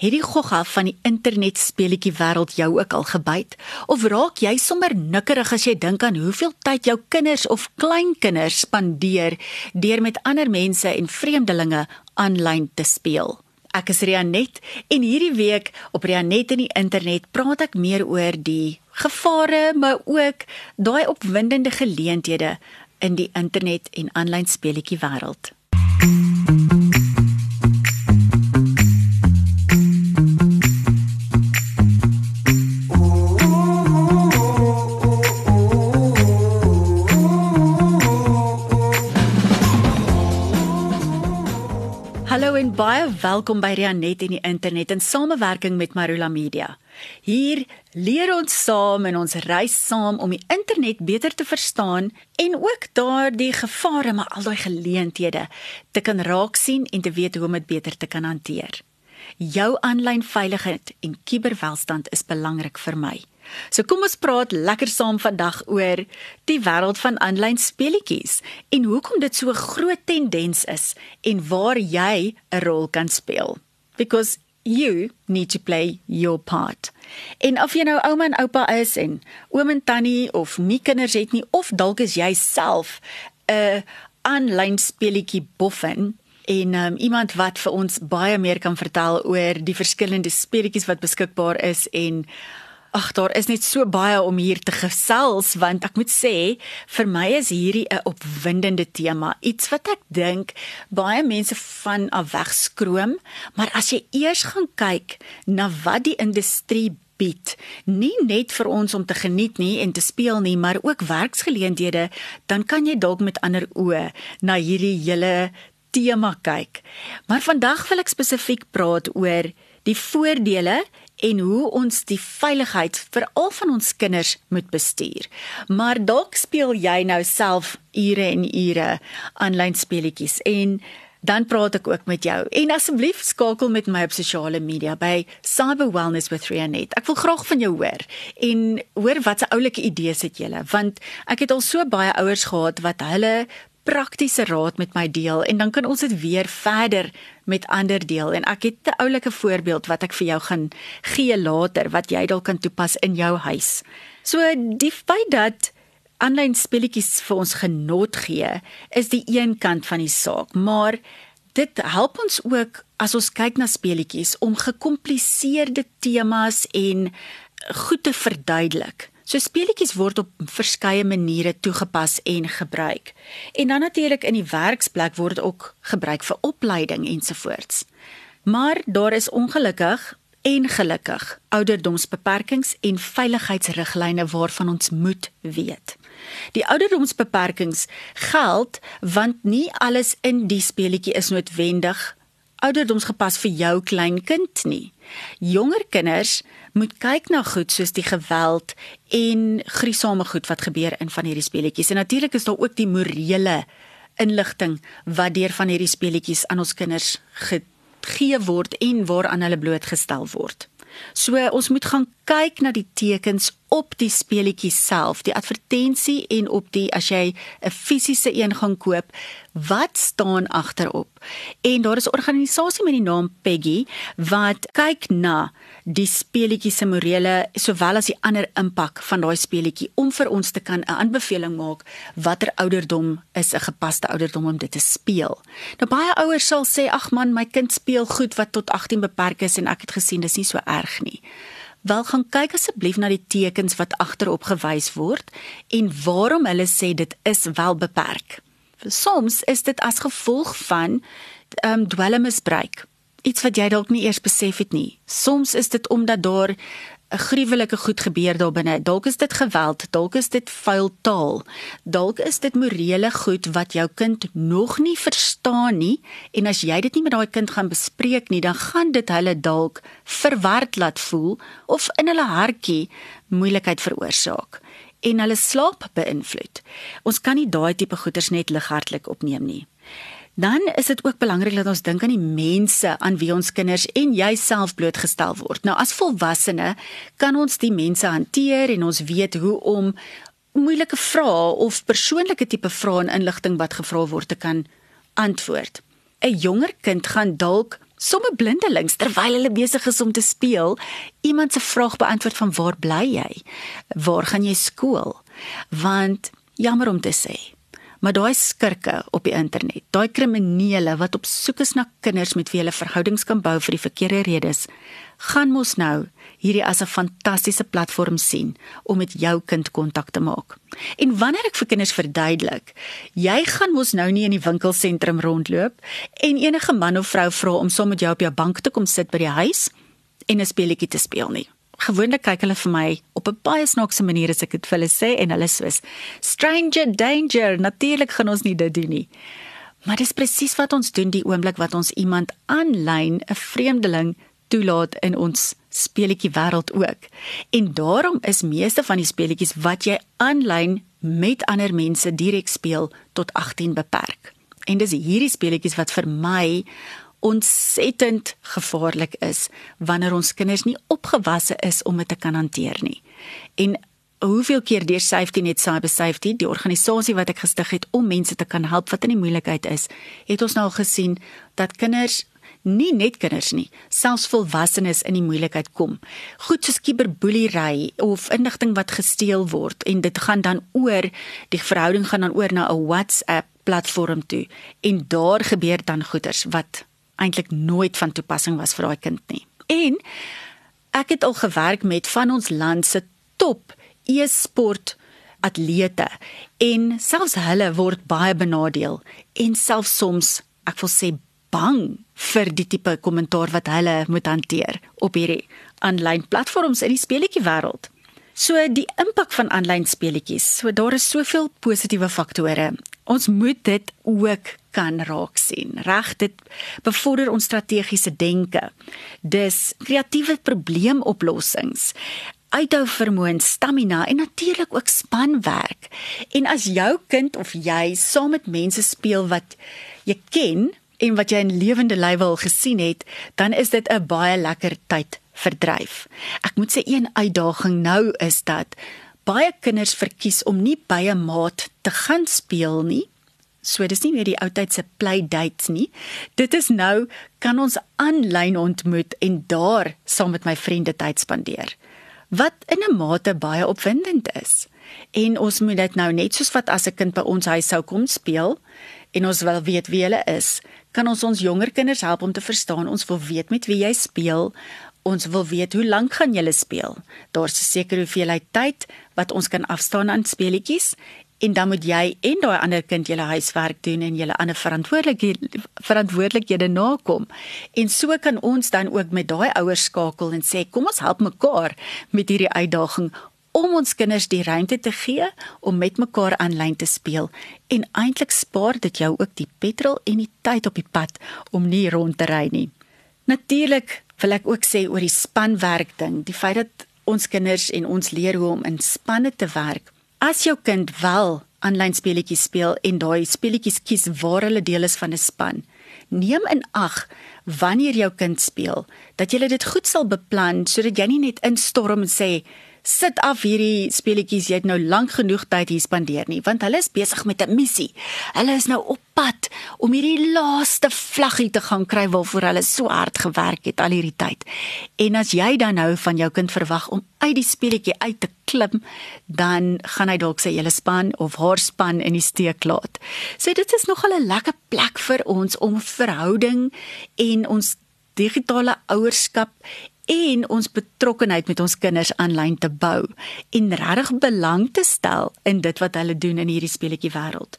Het die gogga van die internet speletjie wêreld jou ook al gebyt? Of raak jy sommer nikkerig as jy dink aan hoeveel tyd jou kinders of kleinkinders spandeer deur met ander mense en vreemdelinge aanlyn te speel? Ek is Rianet en hierdie week op Rianet in die internet praat ek meer oor die gevare, maar ook daai opwindende geleenthede in die internet en aanlyn speletjie wêreld. Welkom by Rianet en die internet in samewerking met Marula Media. Hier leer ons saam en ons reis saam om die internet beter te verstaan en ook daardie gevare maar al daai geleenthede te kan raak sien en te weet hoe om dit beter te kan hanteer. Jou aanlyn veiligheid en kubervelstand is belangrik vir my. So kom ons praat lekker saam vandag oor die wêreld van aanlyn speletjies en hoekom dit so 'n groot tendens is en waar jy 'n rol kan speel. Because you need to play your part. En of jy nou ouma en oupa is en oom en tannie of nie kinders het nie of dalk is jy self 'n aanlyn speletjie boffin en um, iemand wat vir ons baie meer kan vertel oor die verskillende speletjies wat beskikbaar is en Ag daar is net so baie om hier te gesels want ek moet sê vir my is hierdie 'n opwindende tema iets wat ek dink baie mense van af wegskroom maar as jy eers gaan kyk na wat die industrie bied nie net vir ons om te geniet nie en te speel nie maar ook werksgeleenthede dan kan jy dalk met ander oë na hierdie hele tema kyk. Maar vandag wil ek spesifiek praat oor die voordele en hoe ons die veiligheid veral van ons kinders moet bestuur. Maar dalk speel jy nou self ure en ure aanlyn speletjies en dan praat ek ook met jou. En asseblief skakel met my op sosiale media by Cyber Wellness with Rianet. Ek wil graag van jou hoor en hoor watse oulike idees het julle want ek het al so baie ouers gehad wat hulle praktiese raad met my deel en dan kan ons dit weer verder met ander deel en ek het 'n oulike voorbeeld wat ek vir jou gaan gee later wat jy dalk kan toepas in jou huis. So die feit dat aanlyn speletjies vir ons genot gee, is die een kant van die saak, maar dit help ons ook as ons kyk na speletjies om gekompliseerde temas en goed te verduidelik. So speletjies word op verskeie maniere toegepas en gebruik. En dan natuurlik in die werksplek word ook gebruik vir opleiding ensovoorts. Maar daar is ongelukkig en gelukkig ouderdomsbeperkings en veiligheidsriglyne waarvan ons moet weet. Die ouderdomsbeperkings geld want nie alles in die speletjie is noodwendig ouderdomsgepas vir jou klein kind nie. Jonger kinders moet kyk na goed soos die geweld en gruisame goed wat gebeur in van hierdie speletjies. En natuurlik is daar ook die morele inligting wat deur van hierdie speletjies aan ons kinders gegee word en waaraan hulle blootgestel word. So ons moet gaan kyk na die tekens op die speletjie self, die advertensie en op die as jy 'n fisiese een gaan koop, wat staan agterop? En daar is 'n organisasie met die naam Peggy wat kyk na die speletjie se morele sowel as die ander impak van daai speletjie om vir ons te kan 'n aanbeveling maak watter ouderdom is 'n gepaste ouderdom om dit te speel. Nou baie ouers sal sê ag man, my kind speel goed wat tot 18 beperk is en ek het gesien dis nie so erg nie. Wel gaan kyk asseblief na die tekens wat agterop gewys word en waarom hulle sê dit is wel beperk. Soms is dit as gevolg van ehm um, dwelmmisbruik. Iets wat jy dalk nie eers besef het nie. Soms is dit omdat daar 'n gruwelike goed gebeur daar binne. Dalk is dit geweld, dalk is dit vuil taal. Dalk is dit morele goed wat jou kind nog nie verstaan nie en as jy dit nie met daai kind gaan bespreek nie, dan gaan dit hulle dalk verward laat voel of in hulle hartjie moeilikheid veroorsaak en hulle slaap beïnvloed. Ons kan nie daai tipe goeters net lighartlik opneem nie. Dan is dit ook belangrik dat ons dink aan die mense aan wie ons kinders en jouself blootgestel word. Nou as volwassene kan ons die mense hanteer en ons weet hoe om moeilike vrae of persoonlike tipe vrae en inligting wat gevra word te kan antwoord. 'n Jonger kind gaan dalk somme blindelings terwyl hulle besig is om te speel, iemand se vraag beantwoord van waar bly jy? Waar gaan jy skool? Want jammer om te sê, maar daai skurke op die internet, daai kriminele wat op soek is na kinders met wie hulle verhoudings kan bou vir die verkeerde redes, gaan mos nou hierdie as 'n fantastiese platform sien om met jou kind kontak te maak. En wanneer ek vir kinders verduidelik, jy gaan mos nou nie in die winkelsentrum rondloop en enige man of vrou vra om saam met jou op jou bank te kom sit by die huis en 'n speletjie te speel nie. Gewoonlik kyk hulle vir my op 'n baie snaakse manier as ek dit vir hulle sê en hulle sê stranger danger, natuurlik gaan ons nie dit doen nie. Maar dis presies wat ons doen die oomblik wat ons iemand aanlyn 'n vreemdeling toelaat in ons speletjie wêreld ook. En daarom is meeste van die speletjies wat jy aanlyn met ander mense direk speel tot 18 beperk. En dis hierdie speletjies wat vir my ontsettend gevaarlik is wanneer ons kinders nie opgewasse is om dit te kan hanteer nie. En hoeveel keer deur Safety Net Cyber Safety, die organisasie wat ek gestig het om mense te kan help wat in die moeilikheid is, het ons nou al gesien dat kinders nie net kinders nie, selfs volwassenes in die moeilikheid kom. Goed soos kiberboelery of inligting wat gesteel word en dit gaan dan oor die verhouding gaan dan oor na 'n WhatsApp platform toe en daar gebeur dan goeters wat eintlik nooit van toepassing was vir daai kind nie. En ek het al gewerk met van ons land se top e-sport atlete en selfs hulle word baie benadeel en selfs soms ek wil sê bang vir die tipe kommentaar wat hulle moet hanteer op hierdie aanlyn platforms in die speletjie wêreld. So die impak van aanlyn speletjies. So daar is soveel positiewe faktore. Ons moet dit ook kan raak sien. Reg, dit bevorder ons strategiese denke. Dis kreatiewe probleemoplossings uithou vermoë, stamina en natuurlik ook spanwerk. En as jou kind of jy saam met mense speel wat jy ken, en wat jy in lewende lywe al gesien het, dan is dit 'n baie lekker tyd verdryf. Ek moet sê een uitdaging nou is dat baie kinders verkies om nie by 'n maat te gaan speel nie. So dis nie meer die ou tyd se play dates nie. Dit is nou kan ons aanlyn ontmoet en daar saam met my vriende tyd spandeer. Wat in 'n mate baie opwindend is. En ons moet dit nou net soos wat as 'n kind by ons huis sou kom speel en ons wil weet wie hulle is, kan ons ons jonger kinders help om te verstaan ons wil weet met wie jy speel. Ons wil weet hoe lank gaan julle speel. Daar's 'n sekere hoeveelheid tyd wat ons kan afstaan aan speletjies en dan moet jy en daai ander kind julle huiswerk doen en julle ander verantwoordelikhede verantwoordelikhede nakom. En so kan ons dan ook met daai ouers skakel en sê kom ons help mekaar met hierdie uitdaging om ons kinders die ruimte te gee om met mekaar aanlyn te speel en eintlik spaar dit jou ook die petrol en die tyd op die pad om nie rond te ry nie. Natuurlik wil ek ook sê oor die spanwerk ding, die feit dat ons kinders en ons leer hoe om in spanne te werk. As jou kind wel aanlyn speletjies speel en daai speletjies kies waar hulle deel is van 'n span, neem in ag wanneer jou kind speel dat jy dit goed sal beplan sodat jy nie net instorm en sê sit af hierdie speletjies jy het nou lank genoeg tyd hier spandeer nie want hulle is besig met 'n missie. Hulle is nou op pad om hierdie laaste vlaggie te gaan kry waarvoor hulle so hard gewerk het al hierdie tyd. En as jy dan nou van jou kind verwag om uit die speletjie uit te klim, dan gaan hy dalk sy hele span of haar span in die steek laat. So dit is nogal 'n lekker plek vir ons om verhouding en ons digitale ouerskap en ons betrokkenheid met ons kinders aanlyn te bou en regtig belang te stel in dit wat hulle doen in hierdie speletjie wêreld.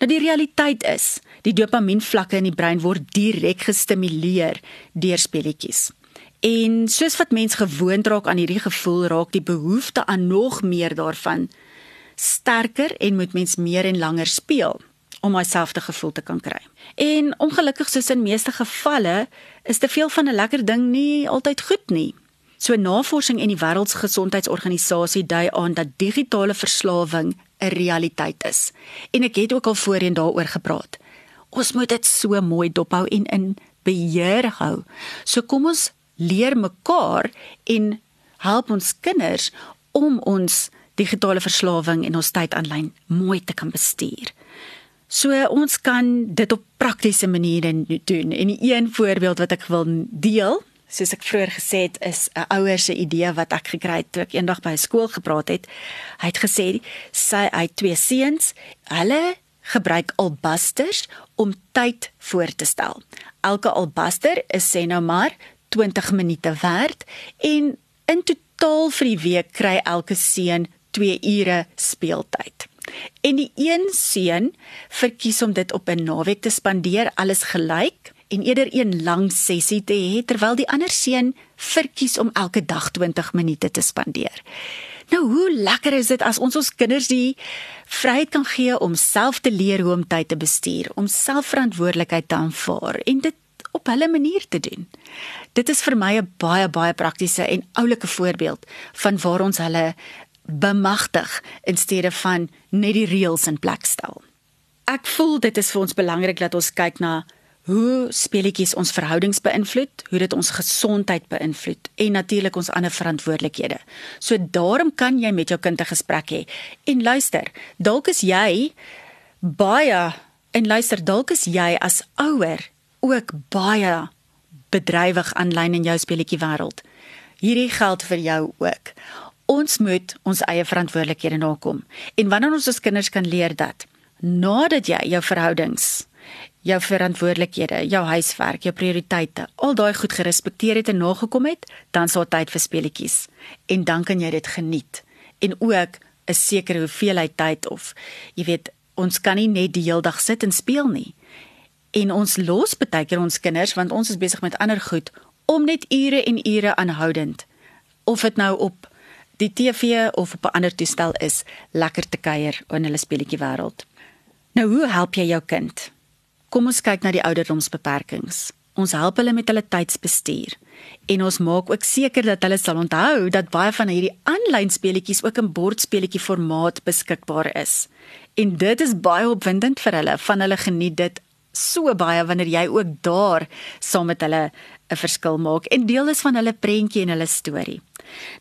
Nou die realiteit is, die dopamienvlakke in die brein word direk gestimuleer deur speletjies. En soos wat mens gewoond raak aan hierdie gevoel, raak die behoefte aan nog meer daarvan sterker en moet mens meer en langer speel om myselfde gevoel te kan kry. En ongelukkig soos in meeste gevalle is te veel van 'n lekker ding nie altyd goed nie. So navorsing en die Wêreldgesondheidsorganisasie dui aan dat digitale verslawing 'n realiteit is. En ek het ook al voorheen daaroor gepraat. Ons moet dit so mooi dophou en in beheer hou. So kom ons leer mekaar en help ons kinders om ons digitale verslawing en ons tyd aanlyn mooi te kan bestuur. So ons kan dit op praktiese maniere doen. En die een voorbeeld wat ek wil deel, soos ek vroeër gesê het, is 'n ouer se idee wat ek gekry het toe ek eendag by 'n skool gepraat het. Hy het gesê sy hy twee seuns, hulle gebruik albasters om tyd voor te stel. Elke albaster is sê nou maar 20 minute werd en in totaal vir die week kry elke seun 2 ure speeltyd. En die een seun verkies om dit op 'n naweek te spandeer alles gelyk en eerder een lang sessie te hê terwyl die ander seun verkies om elke dag 20 minute te spandeer. Nou hoe lekker is dit as ons ons kinders die vryheid kan gee om self te leer hoe om tyd te bestuur, om selfverantwoordelikheid te aanvaar en dit op hulle manier te doen. Dit is vir my 'n baie baie praktiese en oulike voorbeeld van waar ons hulle bemagtig in steede van net die reëls in plek stel. Ek voel dit is vir ons belangrik dat ons kyk na hoe speletjies ons verhoudings beïnvloed, hoe dit ons gesondheid beïnvloed en natuurlik ons ander verantwoordelikhede. So daarom kan jy met jou kind 'n gesprek hê. En luister, dalk is jy baie en luister, dalk is jy as ouer ook baie bedrywig aanlyn in jou speletjie wêreld. Hierdie geld vir jou ook. Ons moet ons eie verantwoordelikhede nakom. En wanneer ons ons kinders kan leer dat nadat jy jou verhoudings jou verantwoordelikhede, jou huiswerk, jou prioriteite, al daai goed gerespekteer het en nagekom het, dan sal tyd vir speletjies en dan kan jy dit geniet. En ook 'n sekere hoeveelheid tyd of jy weet, ons kan nie net die hele dag sit en speel nie. En ons los baie keer ons kinders want ons is besig met ander goed om net ure en ure aanhoudend of dit nou op die TV of op 'n ander toestel is, lekker te kuier in hulle speletjie wêreld. Nou hoe help jy jou kind? Kom ons kyk na die ouderdomsbeperkings. Ons help hulle met hulle tydsbestuur en ons maak ook seker dat hulle sal onthou dat baie van hierdie aanlyn speletjies ook in bordspeletjie formaat beskikbaar is. En dit is baie opwindend vir hulle, van hulle geniet dit so baie wanneer jy ook daar saam met hulle 'n verskil maak en deel is van hulle prentjie en hulle storie.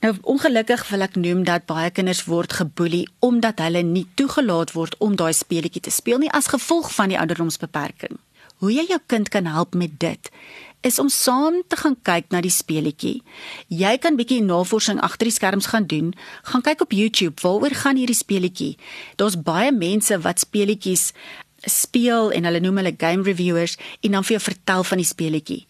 Nou ongelukkig wil ek noem dat baie kinders word geboelie omdat hulle nie toegelaat word om daai speletjie te speel nie as gevolg van die ouderdomsbeperking. Hoe jy jou kind kan help met dit is om saam te gaan kyk na die speletjie. Jy kan bietjie navorsing agter die skerms gaan doen. Gaan kyk op YouTube waaroor gaan hierdie speletjie. Daar's baie mense wat speletjies speel en hulle noem hulle game reviewers en dan vir jou vertel van die speletjie.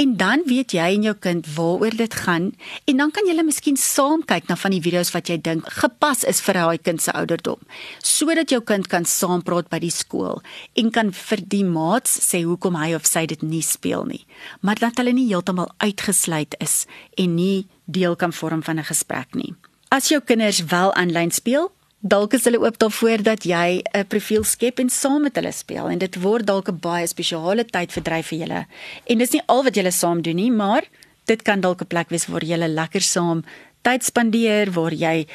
En dan weet jy en jou kind waaroor dit gaan en dan kan julle miskien saam kyk na van die video's wat jy dink gepas is vir daai kind se ouderdom sodat jou kind kan saampraat by die skool en kan vir die maats sê hoekom hy of sy dit nie speel nie maar dat hulle nie heeltemal uitgesluit is en nie deel kan vorm van 'n gesprek nie. As jou kinders wel aanlyn speel, dalk is hulle oop daarvoor dat jy 'n profiel skep en saam met hulle speel en dit word dalk 'n baie spesiale tyd verdryf vir julle. En dis nie al wat julle saam doen nie, maar dit kan dalk 'n plek wees waar julle lekker saam tyd spandeer waar jy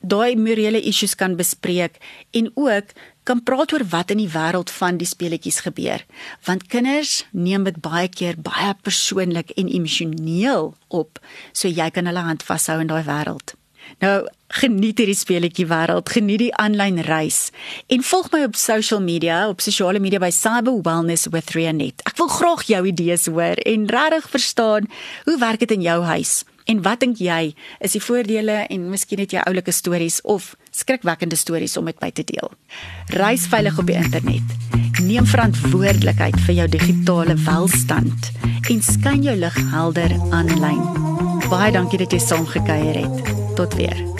daai morele issues kan bespreek en ook kan praat oor wat in die wêreld van die speletjies gebeur want kinders neem dit baie keer baie persoonlik en emosioneel op so jy kan hulle hand vashou in daai wêreld nou geniet hierdie speletjie wêreld, geniet die aanlyn reis en volg my op social media, op sosiale media by Cyber Wellness with Rianet. Ek wil graag jou idees hoor en regtig verstaan hoe werk dit in jou huis? En wat dink jy is die voordele en miskien het jy oulike stories of skrikwekkende stories om met my te deel? Reis veilig op die internet. Neem verantwoordelikheid vir jou digitale welstand en skyn jou lig helder aanlyn. Baie dankie dat jy saam gekuier het. Tot weer.